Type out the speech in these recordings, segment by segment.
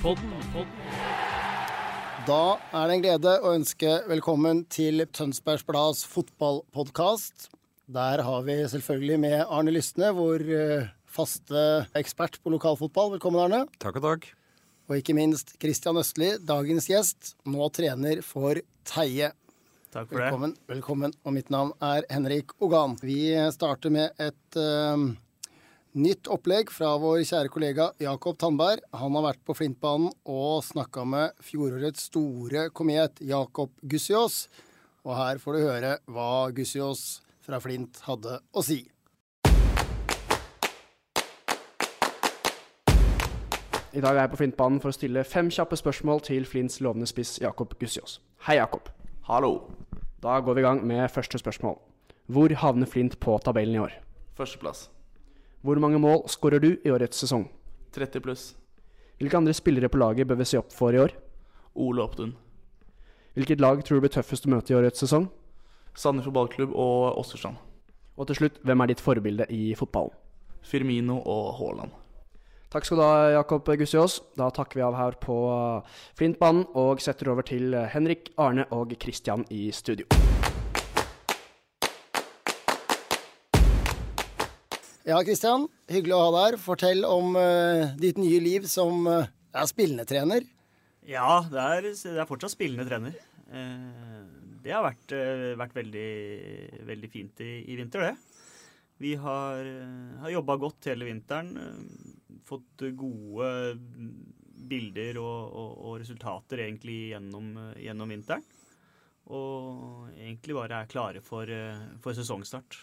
Da er det en glede å ønske velkommen til Tønsbergs Blads fotballpodkast. Der har vi selvfølgelig med Arne Lysne, vår eh, faste ekspert på lokalfotball. Velkommen, Arne. Takk og takk. Og ikke minst Christian Østli, dagens gjest, nå trener for Teie. Takk for det. Velkommen. velkommen. Og mitt navn er Henrik Ogan. Vi starter med et eh, nytt opplegg fra vår kjære kollega Jakob Tandberg. Han har vært på Flintbanen og snakka med fjorårets store komet Jakob Gussiås. Og her får du høre hva Gussiås fra Flint hadde å si. I dag er jeg på Flintbanen for å stille fem kjappe spørsmål til Flints lovende spiss Jakob Gussiås. Hei, Jakob. Hallo. Da går vi i gang med første spørsmål. Hvor havner Flint på tabellen i år? Førsteplass. Hvor mange mål skårer du i årets sesong? 30 pluss. Hvilke andre spillere på laget bør vi se opp for i år? Ole Opptun. Hvilket lag tror du blir tøffest å møte i årets sesong? Sandefjord ballklubb og Åsgårdstrand. Og til slutt, hvem er ditt forbilde i fotballen? Firmino og Haaland. Takk skal du ha, Jakob Gussiås. Da takker vi av her på Flintbanen og setter over til Henrik, Arne og Christian i studio. Ja, Kristian. Hyggelig å ha deg her. Fortell om uh, ditt nye liv som uh, er spillende trener. Ja, det er, det er fortsatt spillende trener. Uh, det har vært, vært veldig, veldig fint i, i vinter, det. Vi har, har jobba godt hele vinteren. Fått gode bilder og, og, og resultater egentlig gjennom, gjennom vinteren. Og egentlig bare er klare for, for sesongstart.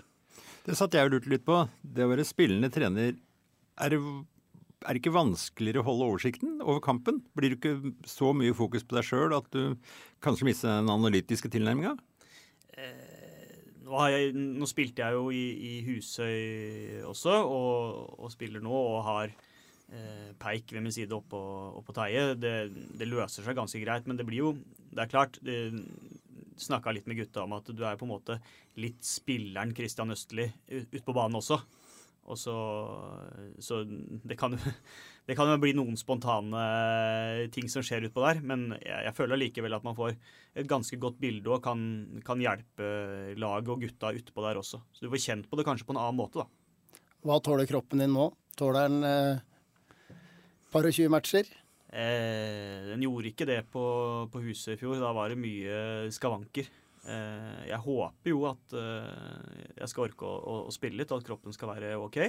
Det satt jeg og lurte litt på. Det å være spillende trener, er det, er det ikke vanskeligere å holde oversikten over kampen? Blir det ikke så mye fokus på deg sjøl at du kanskje mister den analytiske tilnærminga? Nå, har jeg, nå spilte jeg jo i, i Husøy også, og, og spiller nå og har eh, Peik ved min side oppå, oppå Teie. Det, det løser seg ganske greit, men det blir jo Det er klart. Snakka litt med gutta om at du er på en måte litt spilleren Christian Østli ut, på banen også. Og så, så det kan det kan jo bli noen spontane ting som skjer utpå der, men jeg, jeg føler likevel at man får et ganske godt bilde og kan, kan hjelpe laget og gutta utpå der også. Så du får kjent på det kanskje på en annen måte, da. Hva tåler kroppen din nå? Tåler den eh, par og 20 matcher? Eh, den gjorde ikke det på, på huset i fjor. Da var det mye skavanker. Eh, jeg håper jo at eh, jeg skal orke å, å, å spille litt, og at kroppen skal være OK.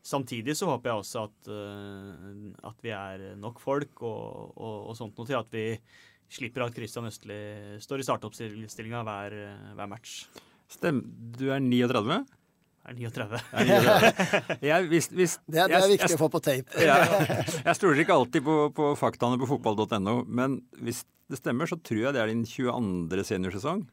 Samtidig så håper jeg også at, eh, at vi er nok folk og, og, og sånt noe til at vi slipper at Christian Østli står i startoppstillinga hver, hver match. Stem, du er 39? Er 39. Er 39. Jeg, hvis, hvis, Det, er- det er jeg- viktig jeg- å få på tape. Ja, jeg stoler ikke alltid på, på faktaene på fotball.no, men hvis det stemmer, så tror jeg det er din 22. seniorsesong.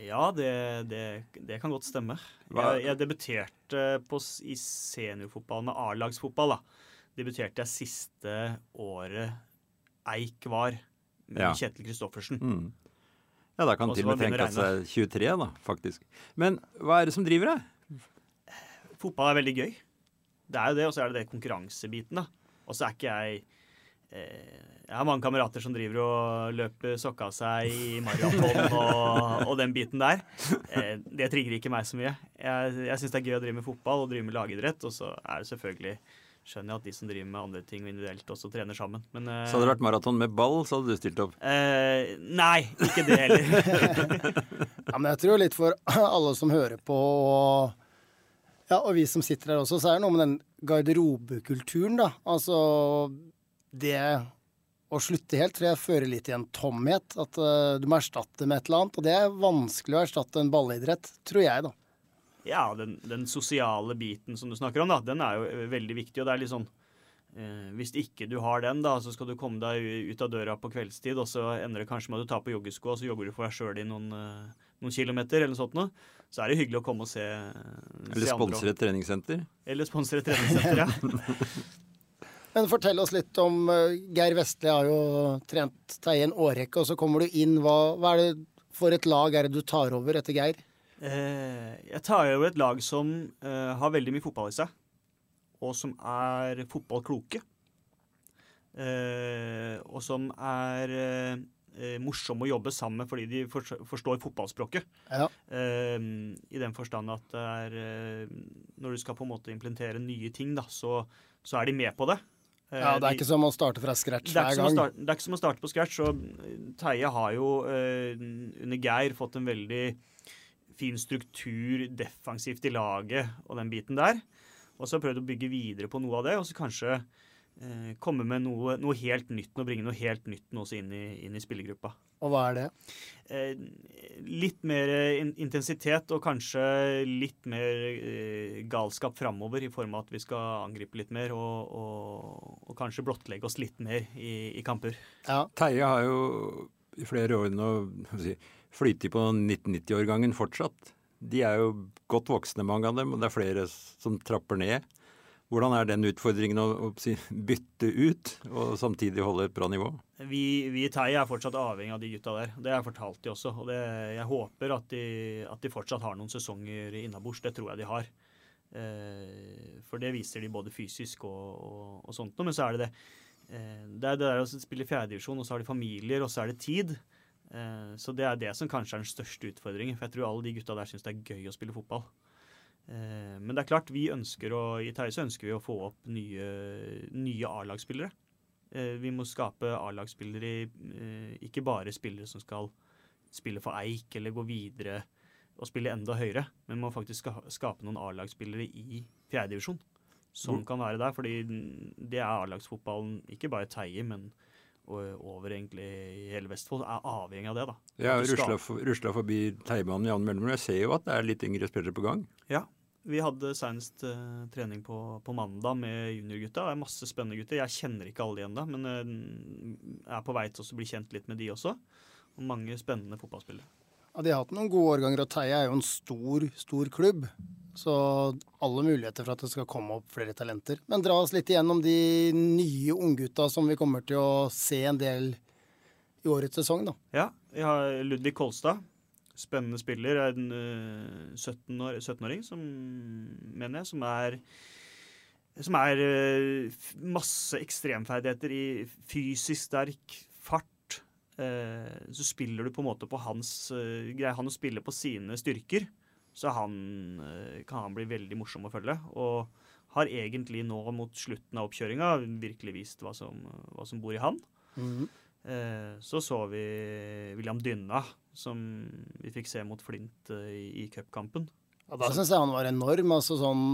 Ja, det, det, det kan godt stemme. Jeg, jeg debuterte på, i seniorfotball med A-lagsfotball. da. Debuterte jeg siste året Eik var, med Ja. Kjetil Kristoffersen. Mm. Ja, da kan til og med tenke er 23, da, faktisk. Men hva er det som driver deg? Fotball er veldig gøy. Det er jo det, og så er det det konkurransebiten. da. Og så er ikke jeg eh, Jeg har mange kamerater som driver og løper sokka seg i maraton og, og den biten der. Eh, det trigger ikke meg så mye. Jeg, jeg syns det er gøy å drive med fotball og drive med lagidrett. Og så er det selvfølgelig skjønner jeg at de som driver med andre ting individuelt, også trener sammen. Men uh, Så hadde det vært maraton med ball, så hadde du stilt opp. Uh, Nei, ikke det heller. Ja, men jeg tror litt for alle som hører på, og, ja, og vi som sitter her også, så er det noe med den garderobekulturen, da. Altså det å slutte helt, tror jeg fører litt i en tomhet. At uh, du må erstatte med et eller annet. Og det er vanskelig å erstatte en ballidrett, tror jeg, da. Ja, den, den, sosiale biten som du snakker om, da, den er jo veldig viktig. Og det er litt sånn eh, Hvis ikke du har den, da, så skal du komme deg ut av døra på kveldstid, og så ender det kanskje med at du tar på joggesko, og så jogger du for deg sjøl i noen, eh, noen, kilometer, eller noe sånt noe. Så er det hyggelig å komme og se, Eller sponse et treningssenter. Eller sponse et treningssenter, ja. Men fortell oss litt om uh, Geir Vestli har jo trent deg i en årrekke, og så kommer du inn. Hva, hva, er det for et lag er det du tar over etter Geir? Eh, jeg tar over et lag som eh, har veldig mye fotball i seg, og som er fotballkloke. Eh, og som er morsomme å jobbe sammen med fordi de forstår fotballspråket. Ja. I den forstand at det er Når du skal på en måte implementere nye ting, da, så, så er de med på det. Ja, Det er ikke som å starte fra scratch hver gang. Starte, det er ikke som å starte på scratch. og Teie har jo under Geir fått en veldig fin struktur defensivt i laget og den biten der. Og så har jeg prøvd å bygge videre på noe av det, og så kanskje eh, komme med noe, noe, helt nytt og bringe noe helt nytt nå også inn i, inn i spillergruppa. Og hva er det? Eh, litt mer intensitet og kanskje litt mer eh, galskap framover i form av at vi skal angripe litt mer og, og, og kanskje blottlegge oss litt mer i, i kamper. Ja. Teie har jo i flere år nå si, flyter på 1990-årgangen fortsatt. De er jo godt voksne, mange av dem, og det er flere som trapper ned. Hvordan er den utfordringen å, bytte ut og samtidig holde et bra nivå? Vi, vi i Tei er fortsatt avhengig av de gutta der. Det har jeg fortalt de også. Og det, jeg håper at de, at de, fortsatt har noen sesonger innabords. Det tror jeg de har. Eh, for det viser de både fysisk og, og, og sånt noe. Men så er det det. Eh, det er det der å spille fjerdedivisjon, og så har de familier, og så er det tid. Eh, så det er det som kanskje er den største utfordringen. For jeg tror alle de gutta der syns det er gøy å spille fotball. Eh, men det er klart, vi ønsker å, i Terje så ønsker vi å få opp nye, nye A-lagsspillere. Eh, vi må skape A-lagsspillere, ikke bare spillere som skal spille for Eik eller gå videre og spille enda høyere, men må faktisk skape noen A-lagsspillere i fjerdedivisjon som mm. kan være der. fordi det er A-lagsfotballen, ikke bare Teie, men over egentlig i hele Vestfold, er avhengig av det. da. Har rusla forbi Teibanen i annen mellomrom. Jeg ser jo at det er litt yngre spillere på gang. Ja. Vi hadde senest uh, trening på, på, mandag med juniorgutta. Det er masse spennende gutter. Jeg kjenner ikke alle de ennå, men uh, er på vei til å bli kjent litt med de også. Og mange spennende fotballspillere. Ja, De har hatt noen gode årganger, og Teie er jo en stor, stor klubb. Så alle muligheter for at det skal komme opp flere talenter. Men dra oss litt igjennom de nye unggutta som vi kommer til å se en del i årets sesong, da. Ja, vi har Ludvig Kolstad. Spennende spiller. En 17-åring, 17 som mener jeg, som er som er eh, masse ekstremferdigheter i fysisk sterk, fart. Eh, så spiller du på en måte på hans greie. Han spiller på sine styrker, så han, eh, kan han bli veldig morsom å følge. Og har egentlig nå mot slutten av oppkjøringa virkelig vist hva som, hva som bor i han. Mm. -hmm. så så vi William Dynna, som vi fikk se mot Flint eh, i, i cupkampen. Ja, Da syns jeg han var enorm. altså sånn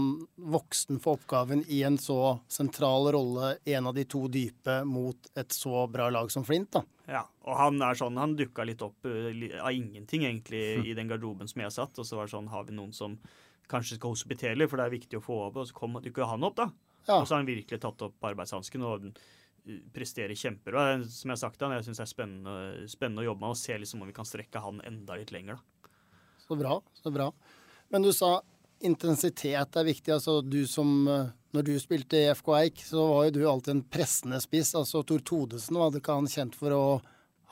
Voksen for oppgaven i en så sentral rolle, en av de to dype, mot et så bra lag som Flint. da. Ja, og han er sånn, han dukka litt opp uh, av ingenting egentlig mm. i den garderoben som jeg satt. Og så var det sånn, har vi noen som kanskje skal hospitere, for det er viktig å få opp. Og så kom dukka han opp, da. Ja. Og så har han virkelig tatt opp arbeidshansken og presterer presterer kjempebra. Som jeg har sagt, han, jeg syns det er spennende, spennende, å jobbe med og se liksom om vi kan strekke han enda litt lenger. da. Så bra. Så bra. Men du sa intensitet er viktig. Altså du som eh, Når du spilte i FK Eik, så var jo du alltid en pressende spiss. Altså Tor Todesen var ikke han kjent for å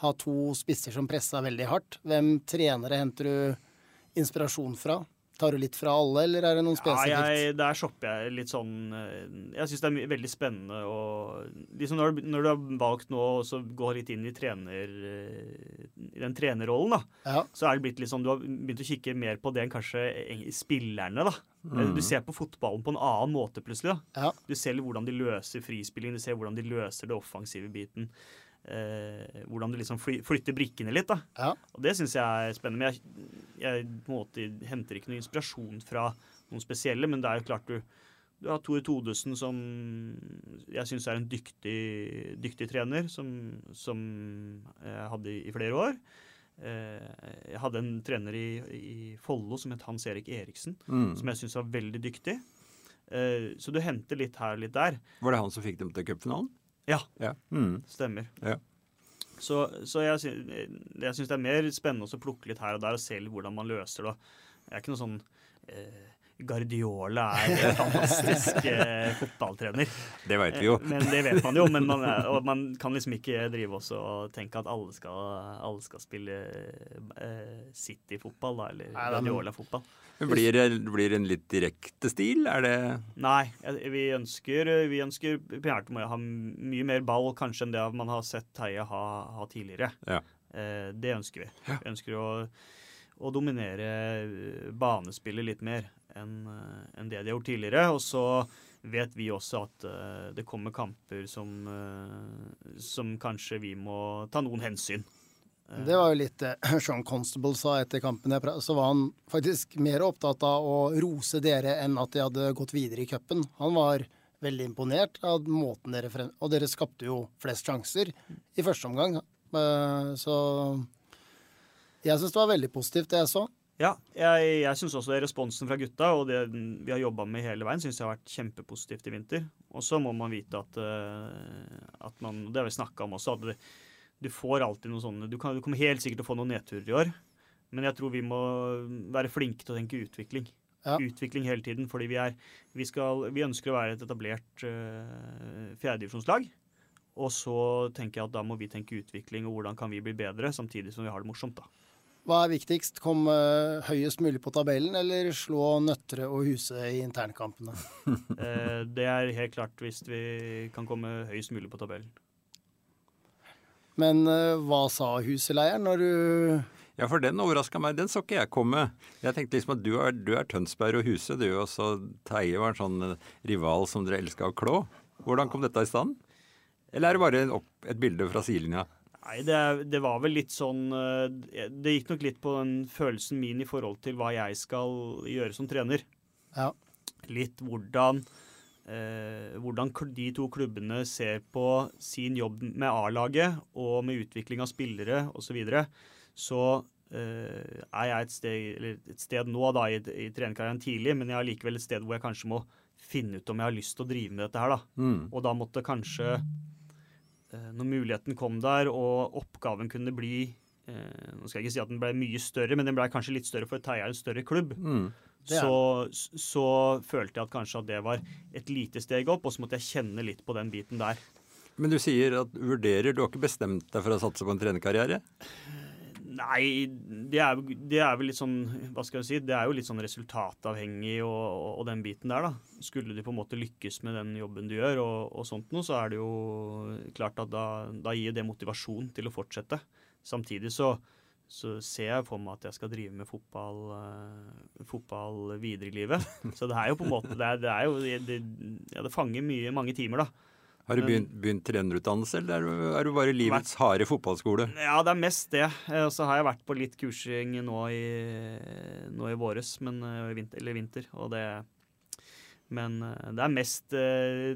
ha to spisser som pressa veldig hardt. Hvem trenere henter du inspirasjon fra? Tar du litt fra alle, eller er det noen spesifikt? Ja, jeg, Der shopper jeg litt sånn eh, Jeg syns det er veldig spennende å liksom når, når, du har valgt nå å gå litt inn i, trener, eh, i den trenerrollen, da, ja. så er det blitt litt sånn Du har begynt å kikke mer på det enn kanskje spillerne, da. Mm. Du ser på fotballen på en annen måte plutselig. da. Ja. Du ser hvordan de løser frispilling, du ser hvordan de løser det offensive biten eh, hvordan du liksom fly, flytter brikkene litt. da. Ja. Og Det syns jeg er spennende. Men jeg, jeg måte henter ikke noe inspirasjon fra noen spesielle, men det er jo klart du Du har Tore Todesen, som jeg syns er en dyktig, dyktig trener, som, som jeg hadde i, i flere år. Eh, jeg hadde en trener i, i Follo som het Hans Erik Eriksen, Mm. som jeg syns var veldig dyktig. Eh, så du henter litt her og litt der. Var det han som fikk dem til cupfinalen? Ja, Ja. Mm. stemmer. Ja. Så, så jeg, jeg syns det er mer spennende å plukke litt her og der og se hvordan man løser det. Jeg er ikke noe sånn eh, Guardiola er en fantastisk eh, fotballtrener. Det vet vi jo. Eh, Men det vet man jo. Men man, og man kan liksom ikke drive også og tenke at alle skal, alle skal spille eh, City-fotball, da, eller Guardiola-fotball. Men Blir det, blir det en litt direkte stil? Er det Nei, vi ønsker, vi ønsker primært å ha mye mer ball kanskje enn det man har sett Teie ha, ha tidligere. Ja. Eh, det ønsker vi. Vi ønsker å, å dominere eh, banespillet litt mer enn en det de har gjort tidligere. Og så vet vi også at uh, det kommer kamper som, uh, som kanskje vi må ta noen hensyn. Eh, Det var jo litt det Sean Constable sa etter kampen. Så var han faktisk mer opptatt av å rose dere enn at de hadde gått videre i cupen. Han var veldig imponert av måten dere frem... Og dere skapte jo flest sjanser i første omgang. Eh, Så jeg syns det var veldig positivt, det jeg så. Ja, jeg, jeg syns også responsen fra gutta og det vi har jobba med hele veien, synes jeg har vært kjempepositivt i vinter. Og så må man vite at, eh, at man Det har vi snakka om også, at det, du får alltid noen sånne du, kan, du kommer helt sikkert til å få noen nedturer i år, men jeg tror vi må være flinke til å tenke utvikling. Ja. Utvikling hele tiden, fordi vi, er, vi, skal, vi ønsker å være et etablert uh, fjerdedivisjonslag. Og så tenker jeg at da må vi tenke utvikling og hvordan kan vi bli bedre, samtidig som vi har det morsomt. da. Hva er viktigst? Komme høyest mulig på tabellen, eller slå Nøttere og Huse i internkampene? Eh, det er helt klart hvis vi kan komme høyest mulig på tabellen. Men eh, hva sa Huseleieren når du Ja, for den overraska meg. Den så ikke jeg komme. Jeg tenkte liksom at du er, du er Tønsberg og Huse, du og så Teie var en sånn eh, rival som dere elska å klå. Hvordan kom dette i stand? Eller er det bare opp, et bilde fra sidelinja? Nei, det, det var vel litt sånn eh, Det gikk nok litt på den følelsen min i forhold til hva jeg skal gjøre som trener. Ja. Litt hvordan eh, hvordan de to klubbene ser på sin jobb med A-laget og med utvikling av spillere osv. Så, videre. så eh, er jeg et sted, eller et sted nå da, i, i trenerkarrieren tidlig, men jeg er likevel et sted hvor jeg kanskje må finne ut om jeg har lyst til å drive med dette her. da. Mm. Og da måtte kanskje, når muligheten kom der og oppgaven kunne bli eh, Nå skal jeg ikke si at den ble mye større, men den ble kanskje litt større for Teia er en større klubb. Mm. Så, så følte jeg at kanskje at det var et lite steg opp, og så måtte jeg kjenne litt på den biten der. Men du sier at vurderer Du har ikke bestemt deg for å satse på en trenerkarriere? Nei, det er, det er vel litt sånn Hva skal jeg si? Det er jo litt sånn resultatavhengig og, og, og den biten der, da. Skulle du på en måte lykkes med den jobben du gjør, og, og sånt noe, så er det jo klart at da, da gir det motivasjon til å fortsette. Samtidig så, så ser jeg for meg at jeg skal drive med fotball, uh, fotball videre i livet. Så det er jo på en måte Det, er, det er jo det, ja, det fanger mye, mange timer, da. Har du begynt, begynt trenerutdannelse, eller er du, er du bare livets harde fotballskole? Ja, det er mest det. Eh, Og så har jeg vært på litt kursing nå i, nå i våres, men, eh, eller vinter. Og det Men eh, det er mest eh,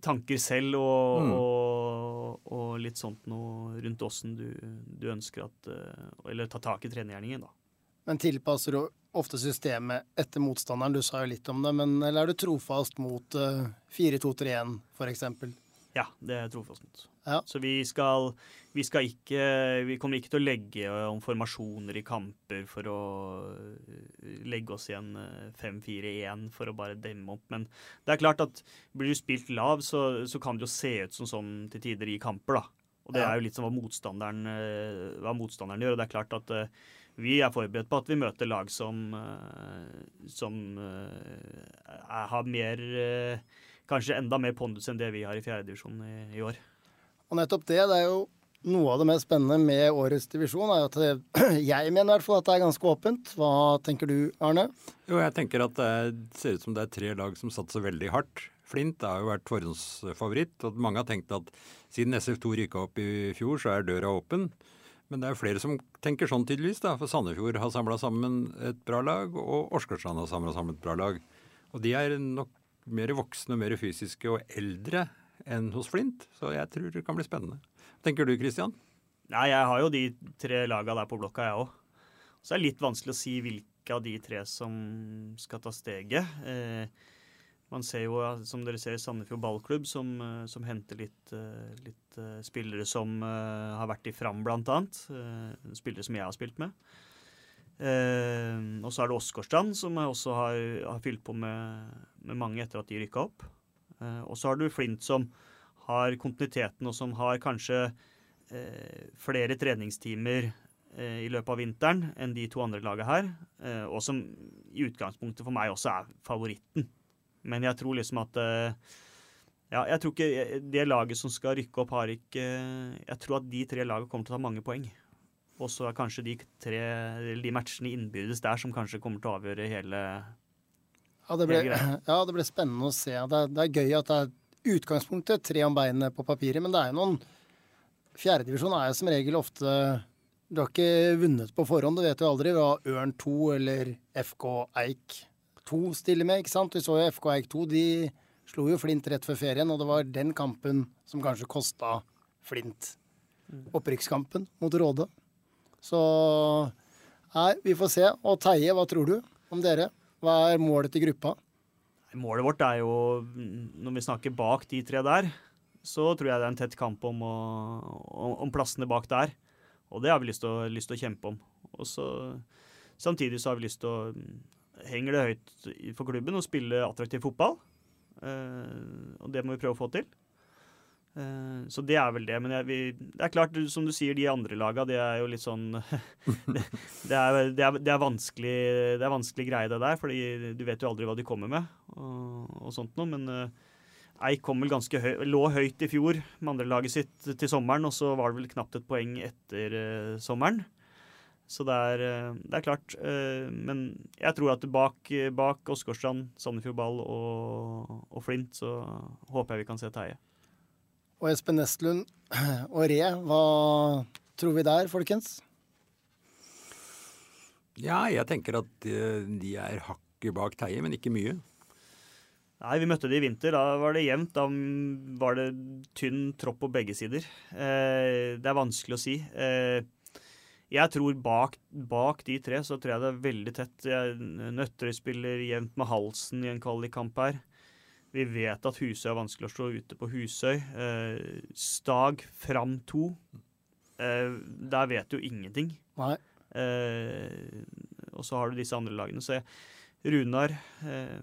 tanker selv og, Mm. og, og litt sånt noe rundt åssen du, du ønsker at eh, Eller ta tak i trenergjerningen, da. Men tilpasser du ofte systemet etter motstanderen? Du sa jo litt om det, men eller er du trofast mot eh, 4-2-3-1 f.eks.? Ja, det er trofast. Ja. Så vi skal, vi skal ikke Vi kommer ikke til å legge om formasjoner i kamper for å øh, legge oss i en øh, 5-4-1 for å bare demme opp. Men det er klart at blir du spilt lav, så, så kan det jo se ut som sånn til tider i kamper, da. Og det er jo litt som hva motstanderen, øh, hva motstanderen gjør. Og det er klart at vi er forberedt på at vi møter lag som, som er, har mer Kanskje enda mer pondus enn det vi har i fjerdedivisjon i, i år. Og nettopp det, det er jo noe av det mest spennende med årets divisjon, er jo at det, jeg mener i hvert fall at det er ganske åpent. Hva tenker du, Arne? Jo, jeg tenker at det er- ser ut som det er tre lag som satser veldig hardt. Flint har jo vært forhåndsfavoritt, og mange har tenkt at siden SF2 rykka opp i fjor, så er døra åpen. Men det er flere som tenker sånn tydeligvis, da. For Sandefjord har samla sammen et bra lag, og Åsgårdstrand har samla sammen et bra lag. Og de er nok mer voksne mer fysiske og eldre enn hos Flint. Så jeg tror det kan bli spennende. Tenker du, Christian? Nei, jeg har jo de tre laga der på blokka, jeg òg. Så det er litt vanskelig å si hvilke av de tre som skal ta steget. Eh, man ser jo, som dere ser, Sandefjord ballklubb som, eh, som henter litt, eh, litt uh, spillere som har vært i Fram, blant annet. Spillere som jeg har spilt med. Og så er det Åsgårdstrand, som jeg også har, har fylt på med, med, mange etter at de rykka opp. og så har du Flint, som har kontinuiteten, og som har kanskje flere treningstimer i løpet av vinteren enn de to andre lagene her. og som i utgangspunktet for meg også er favoritten. Men jeg tror liksom at eh, ja, jeg tror ikke det laget som skal rykke opp, har ikke Jeg tror at de tre lagene kommer til å ta mange poeng. Og så er kanskje de tre de matchene innbyrdes der som kanskje kommer til å avgjøre hele Ja, det ble, ja, det ble spennende å se. Det er, det er, gøy at det er utgangspunktet tre om beinet på papiret, men det er jo noen Fjerdedivisjon er jo som regel ofte Du har ikke vunnet på forhånd, du vet jo aldri hva Ørn 2 eller FK Eik 2 stiller med. ikke sant? Vi så jo FK Eik 2. De slo jo Flint rett før ferien, og det var den kampen som kanskje kosta Flint opprykkskampen mot Råde. Så nei, vi får se. Og Teie, hva tror du om dere? Hva er målet til gruppa? Målet vårt er jo, når vi snakker bak de tre der, så tror jeg det er en tett kamp om, å, om plassene bak der. Og det har vi lyst til å, kjempe om. Og så, samtidig så har vi lyst til å henger det høyt for klubben å spille attraktiv fotball. Eh, og det må vi prøve å få til. Uh, så det er vel det. Men jeg, vi, det er klart, som du sier, de andre laga, det er jo litt sånn det, det, er, det, er, det, er, vanskelig, det er vanskelig greie, det der. fordi du vet jo aldri hva de kommer med og, og sånt noe. Men uh, Eik kom vel ganske høy, lå høyt i fjor med andrelaget sitt til sommeren, og så var det vel knapt et poeng etter sommeren. Så det er, eh, det er, klart. Eh, men jeg tror at bak, bak Åsgårdstrand, Sandefjord Ball og, og, Flint, så håper jeg vi kan se Teie. Og Espen Nestlund og Re, hva tror vi der, folkens? Ja, jeg tenker at de er hakket bak Teie, men ikke mye. Nei, vi møtte de i vinter. Da var det jevnt. Da var det tynn tropp på begge sider. Eh, det er vanskelig å si. Eh, jeg tror bak, bak, de tre så tror jeg det er veldig tett. Nøtterøy spiller jevnt med halsen i en kvalikkamp her. Vi vet at Husøy er vanskelig å slå ute på Husøy. Eh, Stag fram to. Eh, der vet du ingenting. Nei. Eh, og så har du disse andre lagene. Så Runar, eh,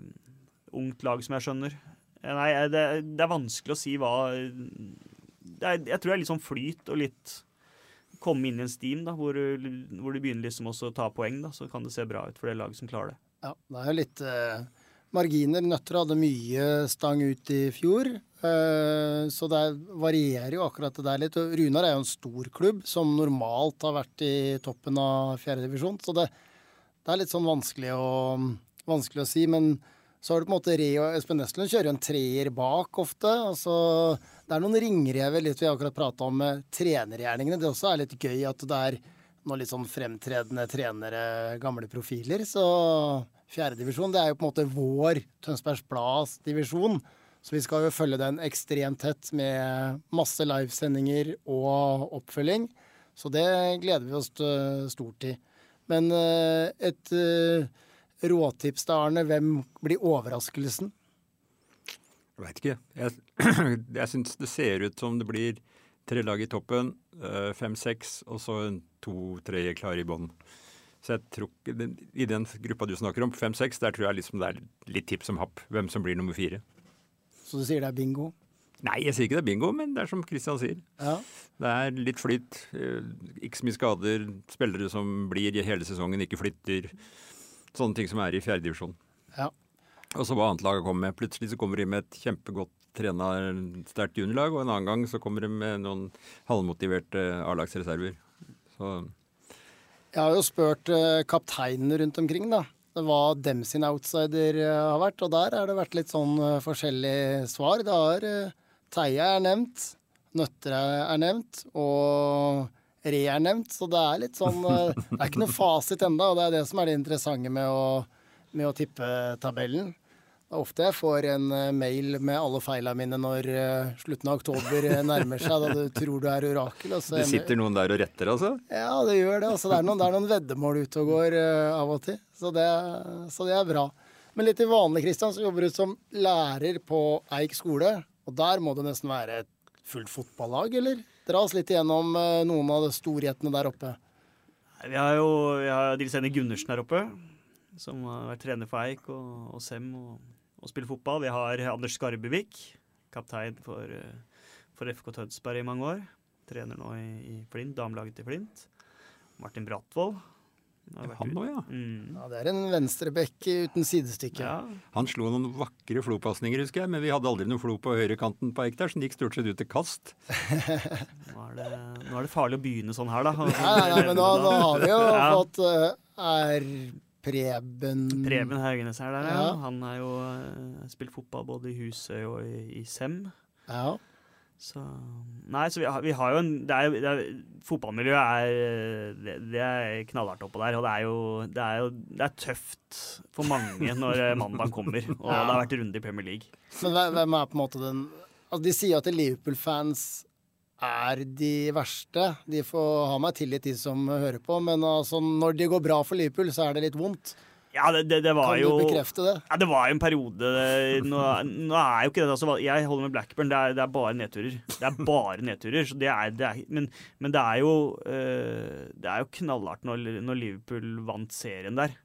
ungt lag som jeg skjønner. Nei, det, det, er vanskelig å si hva er, Jeg tror det er litt sånn flyt og litt komme inn i en steam da, hvor, hvor du begynner liksom også å ta poeng, da, så kan det se bra ut for det laget som klarer det. Ja, det er jo litt eh, marginer. Nøtter hadde mye stang ut i fjor. Eh, så det varierer jo akkurat det der litt. Runar er jo en stor klubb som normalt har vært i toppen av fjerdedivisjon. Så det, det, er litt sånn vanskelig å, vanskelig å si. Men så har du på en måte Re og Espen Nestlund kjører jo en treer bak ofte. Altså, det er noen ringrever litt vi akkurat prata om med trenergjerningene. Det også er litt gøy at det er noen litt sånn fremtredende trenere, gamle profiler. Så fjerdedivisjon er jo på en måte vår Tønsbergs Blads divisjon. Så vi skal jo følge den ekstremt tett med masse livesendinger og oppfølging. Så det gleder vi oss stort til. Men eh, et eh, råtips til Arne? Hvem blir overraskelsen? Jeg veit ikke. Jeg, jeg syns det ser ut som det blir tre lag i toppen, eh, fem-seks, og så to-tre klare i bånn. Så jeg tror ikke, I den gruppa du snakker om, fem-seks, der tror jeg liksom det er litt tips om happ hvem som blir nummer fire. Så du sier det er bingo? Nei, jeg sier ikke det er bingo, men det er som Kristian sier. Ja. Det er litt flyt. Eh, ikke så mye skader. Spillere som blir hele sesongen, ikke flytter. Sånne ting som er i fjerdedivisjon. Ja. Og så hva annet laget kommer med. Plutselig så kommer de med et kjempegodt trena sterkt juniorlag, og en annen gang så kommer de med noen halvmotiverte A-lagsreserver. Så Jeg har jo spurt uh, kapteinene rundt omkring, da. Hva dem sin outsider uh, har vært, og der har det vært litt sånn forskjellige forskjellig svar. Det har Teie er nevnt, Nøtter er nevnt, og Re er nevnt, så det er litt sånn eh, Det er ikke noe fasit enda, og det er det som er det interessante med å, med å tippe tabellen. Det er ofte jeg får en eh, mail med alle feilene mine når eh, slutten av oktober eh, nærmer seg, da du tror du er orakel. Altså, Det sitter noen der og retter, altså? Ja, det gjør det. Altså, det, er noen, det er noen veddemål ute og går uh, av og til. Så det, så det er bra. Men litt til vanlig, Kristian, så jobber du som lærer på Eik skole. Og der må det nesten være et fullt fotballag, eller? Dra oss litt igjennom uh, noen av de storhetene der oppe. Vi har jo vi har Nils Henrik Gundersen der oppe, som har vært trener for Eik og, og Sem og, og spiller fotball. Vi har Anders Skarbevik, kaptein for, eh, for FK Tønsberg i mange år. Trener nå i, i Flint, damelaget til Flint. Martin vært Han òg, ja. Mm. Ja, Det er en venstrebekk uten sidestykke. Ja, Han slo noen vakre flopasninger, husker jeg, men vi hadde aldri noe flo på høyrekanten på Eik der, så den gikk stort sett ut til kast. nå, er det, nå er det farlig å begynne sånn her, da. Ja, ja, ja men nå, nå har vi jo Ja. fått uh, R. Preben Preben Haugenes er der, ja. Ja. Han har jo uh, spilt fotball både i Husøy og i, i Sem. Ja. Så Nei, så vi har, vi har jo en det er, det er, Fotballmiljøet er det, det er knallhardt oppå der. Og det er jo det er, jo, det er tøft for mange når eh, mandag kommer. Og det har vært runde i Premier League. Men hvem er på en måte den altså De sier at Liverpool-fans er de verste. De får ha meg tillit, de som hører på. Men altså, når det går bra for Liverpool, så er det litt vondt. Ja, det, det, det var Kan jo du bekrefte det? Ja, det var jo en periode Nå, nå er jo ikke det altså, Jeg holder med Blackburn. Det er, det er bare nedturer. Det er bare nedturer. Så det er, det er, men, men det er jo eh, Det er jo knallhardt når, når Liverpool vant serien der.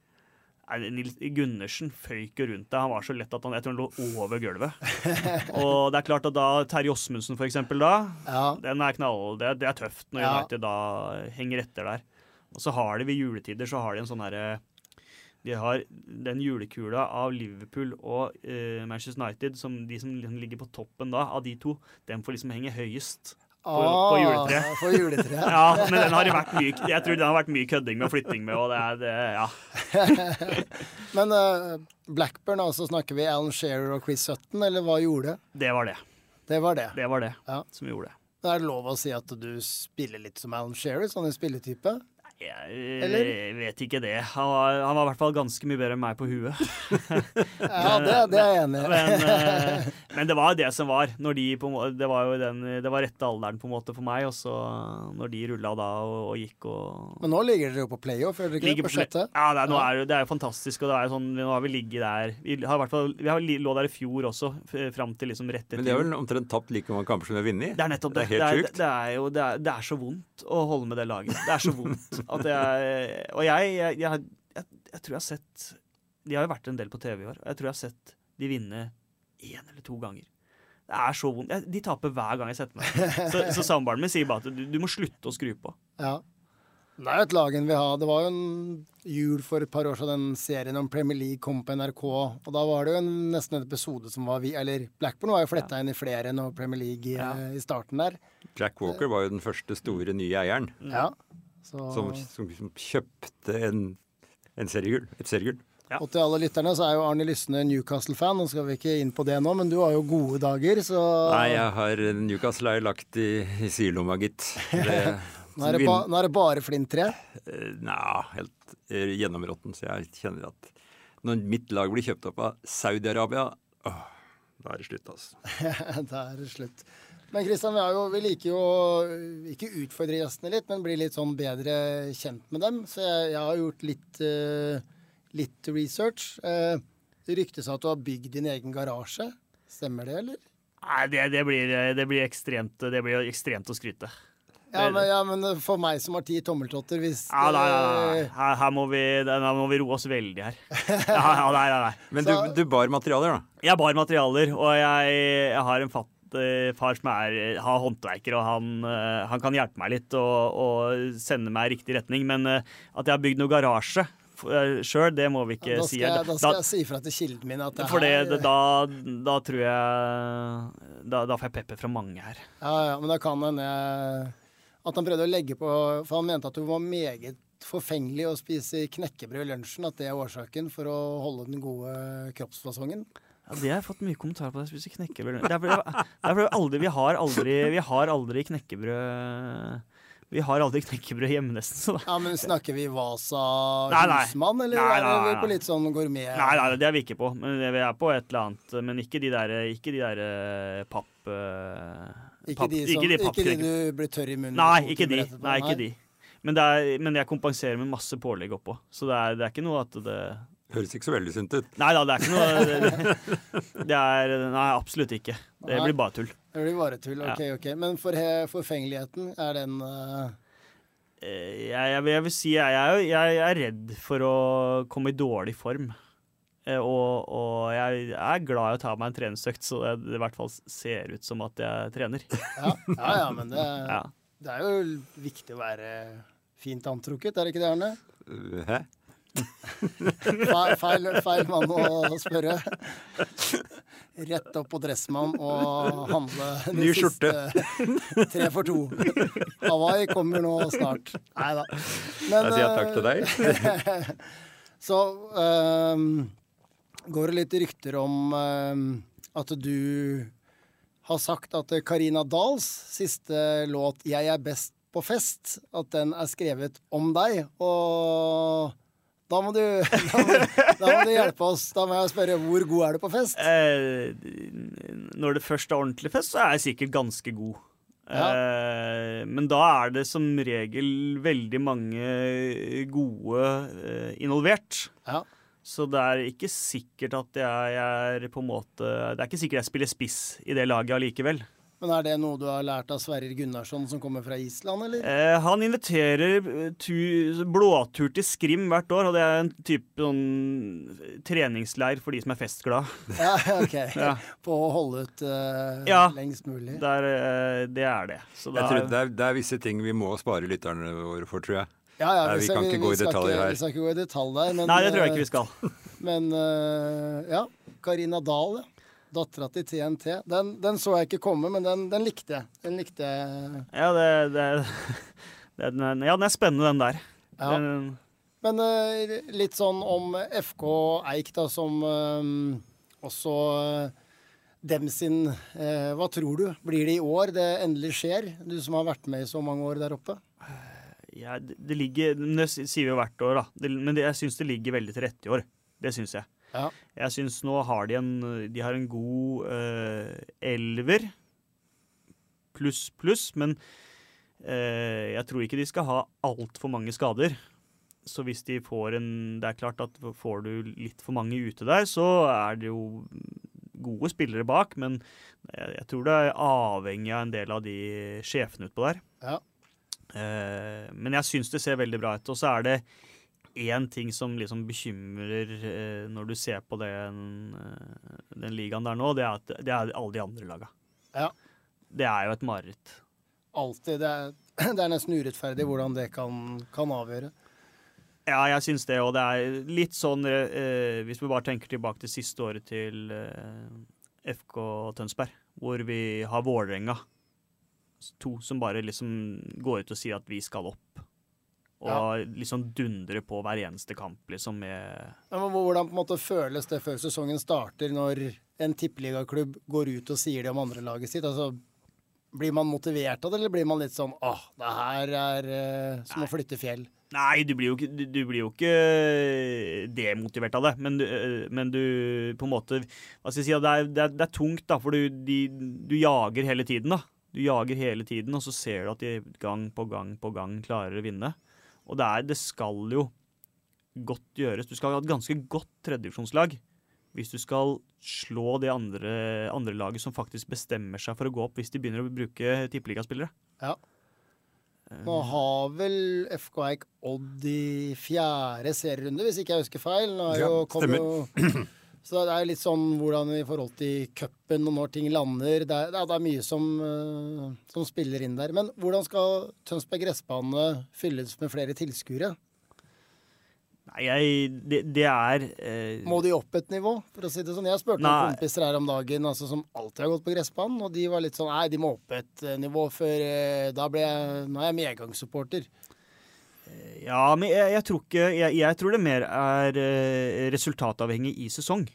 Nils Gundersen føyk jo rundt deg. Han var så lett at han, jeg tror han lå over gulvet. Og det er klart at da Terje Åsmundsen, for eksempel, da Ja. Den er knall... Det, det er tøft når Ja. United da henger etter der. Og så har de ved juletider så har de en sånn herre de har den julekula av Liverpool og uh, Manchester United, som de som liksom ligger på toppen da, av de to, den får liksom henge høyest på, på juletreet. Ah, På juletreet. Ja, men den har det vært mye, jeg tror den har vært mye kødding med og flytting med, og det er det, ja. Men uh, Blackburn, altså snakker vi Alan Shearer og Chris Sutton, eller hva gjorde? Det var det. Det var det. Det var det Ja. som gjorde det. Men Er det lov å si at du spiller litt som Alan Shearer, sånn en spilletype? Jeg Eller? vet ikke det. Han var, han var i hvert fall ganske mye bedre enn meg på huet. Ja, det, det er jeg enig i. Men, eh, men det var det som var. Når de på, det var jo den, det var rette alderen på en måte for meg. Og så når de rulla da og, og gikk og Men nå ligger dere jo på playoff, gjør dere ikke? ligger På på- sjette? Ja, det er, nå er, det- det er jo fantastisk. Og det er jo sånn, nå har vi ligget der Vi har i hvert fall, vi har lå der i fjor også, fram til liksom rett etter Men de har vel omtrent tapt like mange kamper som de har vunnet? Det er nettopp det. Det er helt det, sjukt. det er jo det er, det er så vondt å holde med det laget. Det er så vondt jeg Og jeg, jeg, jeg, jeg, jeg tror jeg har sett De har jo vært en del på TV i år, og jeg tror jeg har sett de vinne én eller to ganger. Det er så vondt. De taper hver gang jeg setter meg. Så, så samboeren min sier bare at du, du må slutte å skru på. Ja. Det er jo et lag en vil ha. Det var jo en jul for et par år siden den serien om Premier League kom på NRK. Og da var det jo en, nesten en episode som var vi, Eller Blackburn var jo fletta inn i flere enn Premier League i, Ja. i starten der. Jack Walker var jo den første store nye eieren Ja. Så, som, som, som kjøpte en, en seriegull. Et seriegull. Og til alle lytterne så er jo Arne Lysne Newcastle-fan. Nå skal vi ikke inn på det nå, men du har jo gode dager, så Nei, jeg har Newcastle er lagt i, i sidelomma, gitt. Det, nå, er det ba, nå er det bare flinttre. Eh, Nja, helt eh, gjennområtten. Så jeg kjenner at når mitt lag blir kjøpt opp av Saudi-Arabia, da er det slutt, altså. da er det slutt. Men Kristian, vi, jo, vi liker jo ikke utfordre gjestene litt, men bli litt sånn bedre kjent med dem. Så jeg, jeg har gjort litt, uh, litt research. Uh, det ryktes at du har bygd din egen garasje. Stemmer det, eller? Nei, det, det, blir, det, blir ekstremt, det blir ekstremt å skryte. Ja men, ja, men for meg som har ti tommeltotter, hvis Ja, nei, nei, nei. eh, Her, her, må vi, her må vi roe oss veldig her. Ja, ja, nei, nei, nei. Men du, du bar materialer, da? Jeg bar materialer, og jeg, jeg har en fatt eh, far som er, har håndverker, og han, eh, han kan hjelpe meg litt og, og sende meg i riktig retning. Men eh, at jeg har bygd noe garasje sjøl, det må vi ikke da si. jeg, da skal jeg si ifra til kilden min at det For her det, da, da tror jeg da, da får jeg pepper fra mange her. Ja, ja, men da kan hende at han prøvde å legge på For han mente at du var meget forfengelig å spise knekkebrød i lunsjen. At det er årsaken for å holde den gode kroppsfasongen. Ja, det har jeg fått mye kommentarer på. Jeg spiser knekkebrød. Det er fordi, er aldri, vi, har aldri, vi har aldri knekkebrød Vi har aldri knekkebrød hjemme, nesten. Så da. Ja, men Snakker vi Vasa Nei, nei. husmann, eller Nei, er nei, vi på litt sånn gourmet? Nei, nei, det er vi ikke på. Men vi er på et eller annet. Men ikke de der, ikke de der eh, papp... eh, Ikke papp- de, som, ikke de ikke de du blir tørr i munnen Nei, ikke de. Nei, ikke de. Men, det er, men jeg kompenserer med masse pålegg oppå. Så det er, det er ikke noe at det Høres ikke så veldig sunt ut. Nei da, det er ikke noe det, det er Nei, absolutt ikke. Det Nei. blir bare tull. Det blir bare tull. Ja. Ok, ok. Men for, he- forfengeligheten, er den eh, Eh, Jeg, jeg, vil- jeg vil si jeg, jeg er redd for å komme i dårlig form. Eh, Og, og jeg er glad i å ta meg en treningsøkt, så det, det i hvert fall ser ut som at jeg trener. Ja, ja, ja men det, Ja. det er jo viktig å være fint antrukket, er det ikke det, Arne? Uh, Hæ? Feil, feil, feil mann å spørre. Rett opp på Dressmann og handle de Ny skjorte. siste tre for to. Hawaii kommer nå snart. Nei da. Jeg sier takk til deg. Så um, går det litt rykter om um, at du har sagt at Karina Dahls siste låt 'Jeg er best på fest', at den er skrevet om deg. Og da må du, da må, da må du hjelpe oss. Da må jeg spørre hvor god er du på fest? Eh, når det først er ordentlig fest, så er jeg sikkert ganske god. Ja. Eh, men da er det som regel veldig mange gode eh, involvert. Ja. Så det er ikke sikkert at jeg er på en måte Det er ikke sikkert jeg spiller spiss i det laget allikevel. Men er det noe du har lært av Sverrir Gunnarsson som kommer fra Island, eller? Eh, han inviterer eh, blåtur til Skrim hvert år, og det er en type sånn treningsleir for de som er festglade. Ja, ok. Ja. På å holde ut eh, Ja. lengst mulig. Ja, eh, det er det. Så Jeg da, tror det, er, det er visse ting vi må spare lytterne våre for, tror jeg. Ja, ja, Nei, vi kan ikke gå i detalj her. Vi skal ikke gå i detalj der. Men, Nei, det tror jeg eh, ikke vi skal. Men uh, ja, Karina Dahl, ja. Dattera til TNT. Den, den så jeg ikke komme, men den, den likte jeg. Den likte jeg. Ja, det, det, det, den, ja, den er spennende, den der. Ja. Men uh, litt sånn om FK Eik, da, som uh, også uh, dem sin Hva tror du? Blir det i år det endelig skjer? Du som har vært med i så mange år der oppe. ja, det, ligger Det sier vi jo hvert år, da. Men det, jeg syns det ligger veldig til rette i år. Det syns jeg. Ja. Jeg syns nå har de en De har en god uh, elver. Pluss, pluss. Men uh, jeg tror ikke de skal ha altfor mange skader. Så hvis de får en Det er klart at får du litt for mange ute der, så er det jo gode spillere bak, men jeg, jeg tror det er avhengig av en del av de sjefene utpå der. Ja. Uh, men jeg syns det ser veldig bra ut. Og så er det én ting som liksom bekymrer eh, når du ser på den, eh, den ligaen der nå, det er at det er alle de andre laga. Ja. Det er jo et mareritt. Alltid. Det det er nesten urettferdig hvordan det kan, kan avgjøre. Ja, jeg syns det, og det er litt sånn eh, Hvis vi bare tenker tilbake til siste året til eh, FK Tønsberg, hvor vi har Vålerenga. To som bare liksom går ut og sier at vi skal opp. Og liksom dundre på hver eneste kamp, liksom med Ja, hvordan på en måte føles det før sesongen starter, når en tippeligaklubb går ut og sier det om andrelaget sitt? Altså, blir man motivert av det, eller blir man litt sånn åh, det her er uh, som å flytte fjell? Nei, du blir jo du, du blir jo ikke demotivert av det, men du, øh, men du på en måte Hva skal jeg si, det er, det er, det er tungt, da, for du, de, du jager hele tiden, da. Du jager hele tiden, og så ser du at de gang på gang på gang klarer å vinne. Og det, er, det skal jo godt gjøres. Du skal ha et ganske godt tredjedivisjonslag hvis du skal slå det andre, andre laget som faktisk bestemmer seg for å gå opp hvis de begynner å bruke tippeligaspillere. Ja. Nå har vel FK Eik Odd i fjerde serierunde, hvis ikke jeg husker feil. Nå er Ja, jo, stemmer. jo, så det er litt sånn hvordan i forhold til cupen og når ting lander. Det er, det er, mye som, eh, som spiller inn der. Men hvordan skal Tønsberg gressbane fylles med flere tilskuere? Nei, jeg, det, det er eh, Må de opp et nivå, for å si det sånn? Jeg spurte noen kompiser her om dagen altså, som alltid har gått på gressbanen, og de var litt sånn Nei, de må opp et nivå før eh, Da ble jeg Nå er jeg medgangssupporter. Ja, men jeg, jeg tror ikke jeg, jeg tror det mer er eh, resultatavhengig i sesong.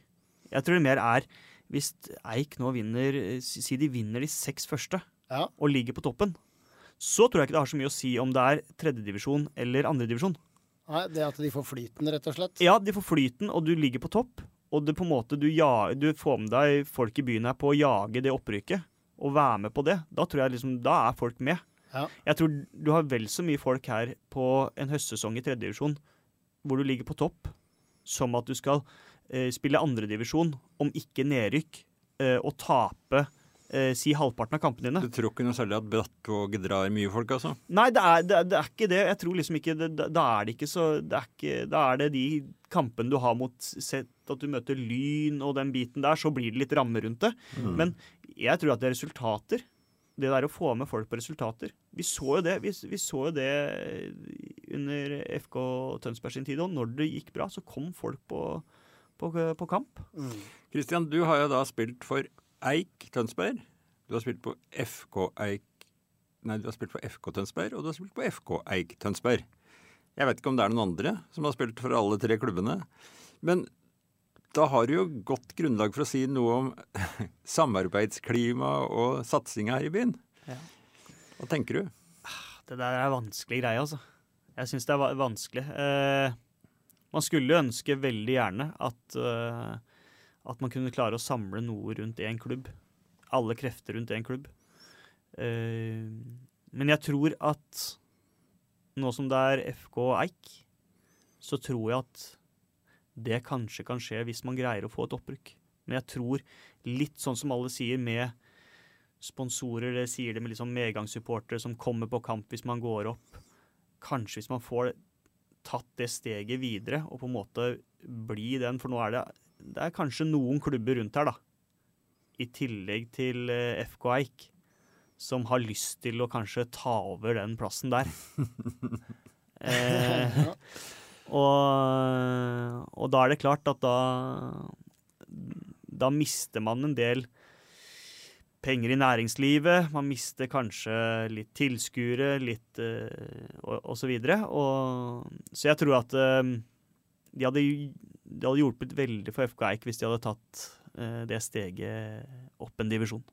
Jeg tror det mer er hvis Eik nå vinner eh, Si de vinner de seks første Ja. og ligger på toppen. Så tror jeg ikke det har så mye å si om det er tredjedivisjon eller andredivisjon. Nei, Det at de får flyten, rett og slett. Ja, de får flyten, og du ligger på topp. Og det på en måte du, ja, du får med deg folk i byen her på å jage det opprykket. Og være med på det. Da tror jeg liksom, da er folk med. Ja. Jeg tror du har vel så mye folk her på en høstsesong i tredjedivisjon hvor du ligger på topp, som at du skal eh, spille andredivisjon, om ikke nedrykk, eh, og tape eh, si halvparten av kampene dine. Du tror ikke noe særlig at Brattvåg drar mye folk, altså? Nei, det er, det, det er ikke det. Jeg tror liksom ikke Da er det ikke så det er Da er det de kampene du har mot sett at du møter Lyn og den biten der, så blir det litt ramme rundt det. Mm. Men jeg tror at det er resultater. Det der å få med folk på resultater. Vi så jo det vi, vi så jo det under FK Tønsberg sin tid òg. Når det gikk bra, så kom folk på, på, på kamp. Kristian, du har jo da spilt for Eik Tønsberg. Du har spilt på FK Eik Nei, du har spilt for FK Tønsberg, og du har spilt på FK Eik Tønsberg. Jeg vet ikke om det er noen andre som har spilt for alle tre klubbene. Men da har du jo godt grunnlag for å si noe om samarbeidsklima og satsinga her i byen. Ja. Hva tenker du? Det der er vanskelig greie, altså. Jeg syns det er vanskelig. Eh, man skulle jo ønske veldig gjerne at, eh, at man kunne klare å samle noe rundt én klubb. Alle krefter rundt én klubb. Eh, men jeg tror at nå som det er FK Eik, så tror jeg at det kanskje kan skje hvis man greier å få et opprykk. Men jeg tror, litt sånn som alle sier, med sponsorer, det sier det med liksom medgangssupportere som kommer på kamp hvis man går opp. Kanskje hvis man får tatt det steget videre og på en måte bli den, for nå er det, det er kanskje noen klubber rundt her, da, i tillegg til eh, FK Eik, som har lyst til å kanskje ta over den plassen der. eh, og, og da er det klart at da da mister man en del penger i næringslivet. Man mister kanskje litt tilskuere, litt eh, og, og så videre. Så jeg tror at eh, de, hadde, de hadde hjulpet veldig for FK Eik hvis de hadde tatt eh, det steget opp en divisjon.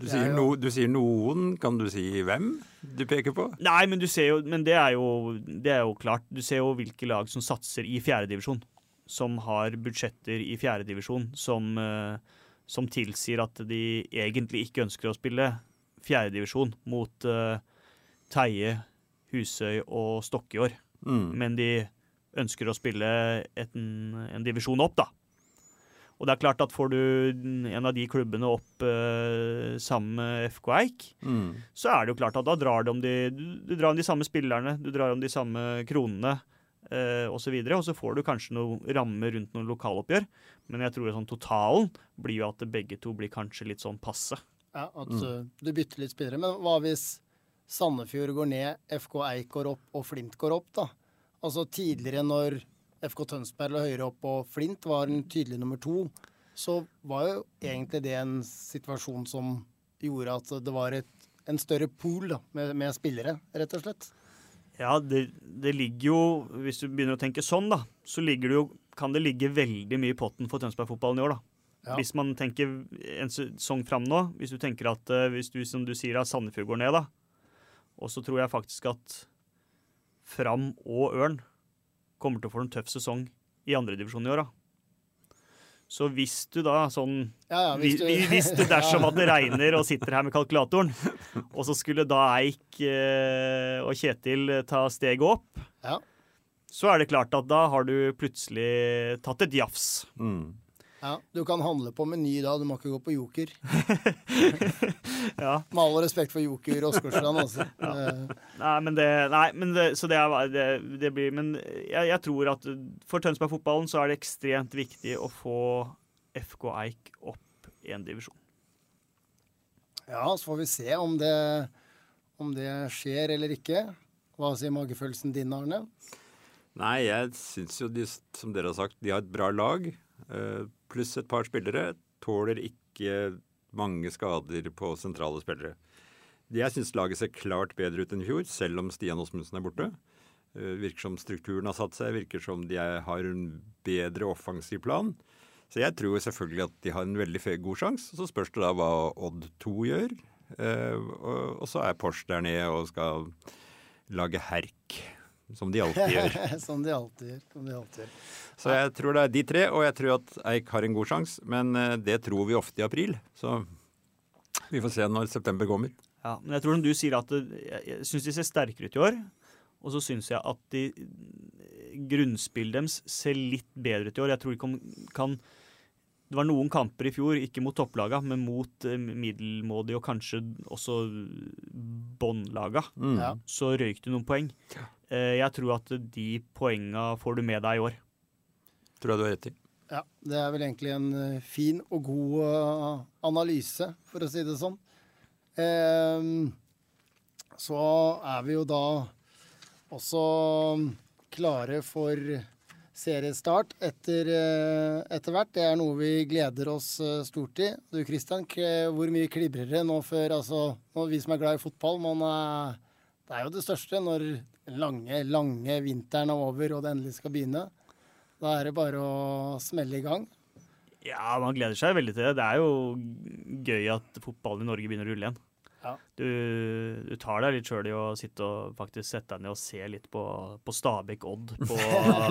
Du er sier, no, du sier noen. Kan du si hvem du peker på? Nei, men, du ser jo, men det, er jo, det er jo klart. Du ser jo hvilke lag som satser i fjerdedivisjon. Som har budsjetter i fjerdedivisjon som, eh, som tilsier at de egentlig ikke ønsker å spille fjerdedivisjon mot uh, Teie, Husøy og Stokke i år. Mm. Men de ønsker å spille et, en divisjon opp, da. Og det er klart at får du en av de klubbene opp eh, sammen med FK Eik, Mm. så er det jo klart at da drar de om de, du, drar om de samme spillerne, du drar om de samme kronene eh, osv. Og, så og så får du kanskje noen rammer rundt noen lokaloppgjør. Men jeg tror sånn totalen blir jo at begge to blir kanskje litt sånn passe. Ja, At mm. du bytter litt spillere. Men hva hvis Sandefjord går ned, FK Eik går opp og Flint går opp, da? Altså tidligere når FK Tønsberg lå høyere opp og Flint var en tydelig nummer to, så var jo egentlig det en situasjon som gjorde at det var et, en større pool da, med, med spillere, rett og slett. Ja, det, det ligger jo Hvis du begynner å tenke sånn, da, så det jo, kan det ligge veldig mye i potten for Tønsberg-fotballen i år, da. Ja. Hvis man tenker en sesong fram nå, hvis du tenker at eh, hvis du, som du sier, Sandefjord går ned, da, og så tror jeg faktisk at Fram og Ørn kommer til å få en tøff sesong i andredivisjon i år, da. Så hvis du da sånn Ja, ja, hvis hvis, du- hvis du dersom at det regner og sitter her med kalkulatoren, og så skulle da Eik eh, og Kjetil ta steget opp, Ja. så er det klart at da har du plutselig tatt et jafs. Mm. Ja, Du kan handle på Meny da, du må ikke gå på Joker. Ja. Med all respekt for Joker Åsgårdstrand, altså. Ja. Nei, men det, nei, men det, så det, er, det, det blir Men jeg, jeg tror at for Tønsberg-fotballen så er det ekstremt viktig å få FK Eik opp i en divisjon. Ja, så får vi se om det, om det skjer eller ikke. Hva sier magefølelsen din, Arne? Nei, jeg syns jo de, som dere har sagt, de har et bra lag. eh, Pluss et par spillere. Tåler ikke mange skader på sentrale spillere. Jeg syns laget ser klart bedre ut enn i fjor, selv om Stian Osmundsen er borte. Eh, Virker som strukturen har satt seg, virker som de har en bedre offensiv plan. Så jeg tror selvfølgelig at de har en veldig god sjanse. Så spørs det da hva Odd 2 gjør. Eh, og så er Porsch der nede og skal lage herk, som de alltid gjør. som de alltid gjør. Som de alltid gjør. Så jeg tror det er de tre, og jeg tror at Eik har en god sjanse. Men eh, det tror vi ofte i april, så vi får se når september kommer. Ja, men jeg tror som du sier at det, jeg, jeg syns de ser sterkere ut i år. Og så syns jeg at de grunnspillet deres ser litt bedre ut i år. Jeg tror de kan, kan Det var noen kamper i fjor, ikke mot topplaga, men mot middelmådig middelmådige og kanskje også båndlaga. Mm. Ja. Så røyk du noen poeng. Eh, jeg tror at de poenga får du med deg i år. Tror jeg du har rett i. Ja, det er vel egentlig en eh, fin og god eh, analyse, for å si det sånn. Ehm, så er vi jo da også klare for seriestart eh, etter hvert. Det er noe vi gleder oss eh, stort i. Du Kristian, hvor mye klibrer det nå før altså, Vi som er glad i fotball, man er, det er jo det største når lange, lange vinteren er over og det endelig skal begynne. Da er det bare å smelle i gang. Ja, man gleder seg veldig til det. Det er jo gøy at fotballen i Norge begynner å rulle igjen. Ja. Du, du tar deg litt sjøl i å sitte og faktisk sette deg ned og se litt på, på Stabæk Odd. På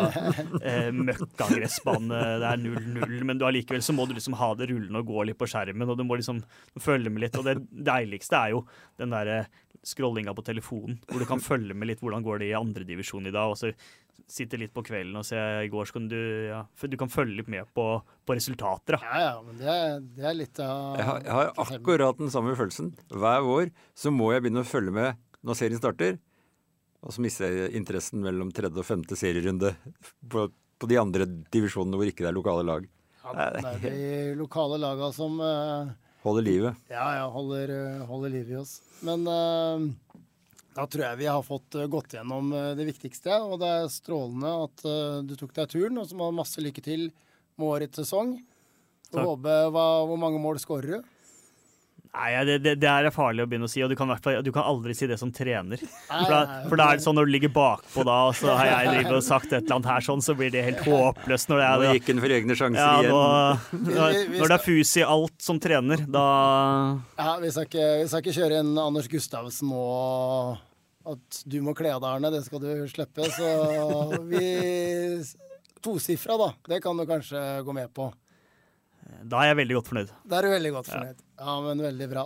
eh, møkkagressbane. Det er 0-0, men du allikevel så må du liksom ha det rullende og gå litt på skjermen. Og du må liksom følge med litt. Og det deiligste er jo den derre scrollinga på telefonen, hvor du kan følge med litt hvordan går det i andredivisjon i dag. og så sitte litt på kvelden og se i går så kan du ja, du kan følge litt med på, på resultater. da. Ja, ja, men det er, det er litt av Jeg har, jeg har akkurat den samme følelsen. Hver vår så må jeg begynne å følge med når serien starter. Og så mister jeg interessen mellom tredje og femte serierunde på, på de andre divisjonene hvor ikke det er lokale lag. ja, Det er de lokale laga som uh, Holder livet. ja, ja, holder, eh, holder livet i oss. Men eh, da tror jeg vi har fått eh, gått gjennom eh, det viktigste. Og det er strålende at eh, du tok deg turen, og så må du ha masse lykke til med årets sesong. Håpe hva, Hvor mange mål skårer du? Nei, det, det, det er farlig å begynne å si, og du kan, i hvert fall- du kan aldri si det som trener. For da, for da er det sånn når du ligger bakpå da, og så har jeg drivet og sagt et eller annet her sånn, så blir det helt håpløst når det Nå er gikk han for egne sjanser ja, igjen. nå, når, når det er fus i alt som trener, da Ja, Vi skal ikke, vi skal ikke kjøre en Anders Gustavsen nå at du må kle av deg, Arne. Det skal du slippe. Så vi Tosifra, da. Det kan du kanskje gå med på. Da er jeg veldig godt fornøyd. Da er du veldig godt fornøyd. Ja, men veldig bra.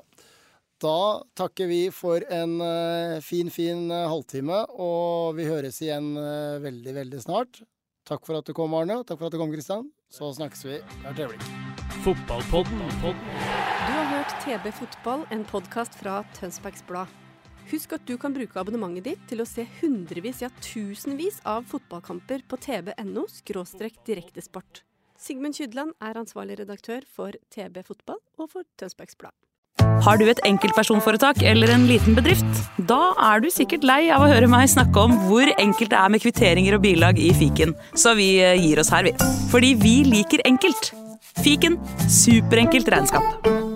Da takker vi for en eh, fin, fin eh, halvtime, og vi høres igjen eh, veldig, veldig snart. Takk for at du kom, Arne. Takk for at du kom, Kristian. Så snakkes vi hvert øyeblikk. Fotballpodden. Du har hørt TB Fotball, en podkast fra Tønsbergs Blad. Husk at du kan bruke abonnementet ditt til å se hundrevis, ja tusenvis av fotballkamper på tb.no direktesport. Sigmund Kydland er ansvarlig redaktør for TB Fotball og for Tønsbergs Blad. Har du et enkeltpersonforetak eller en liten bedrift? Da er du sikkert lei av å høre meg snakke om hvor enkelt det er med kvitteringer og bilag i fiken, så vi eh, gir oss her, vi. Fordi vi liker enkelt. Fiken superenkelt regnskap.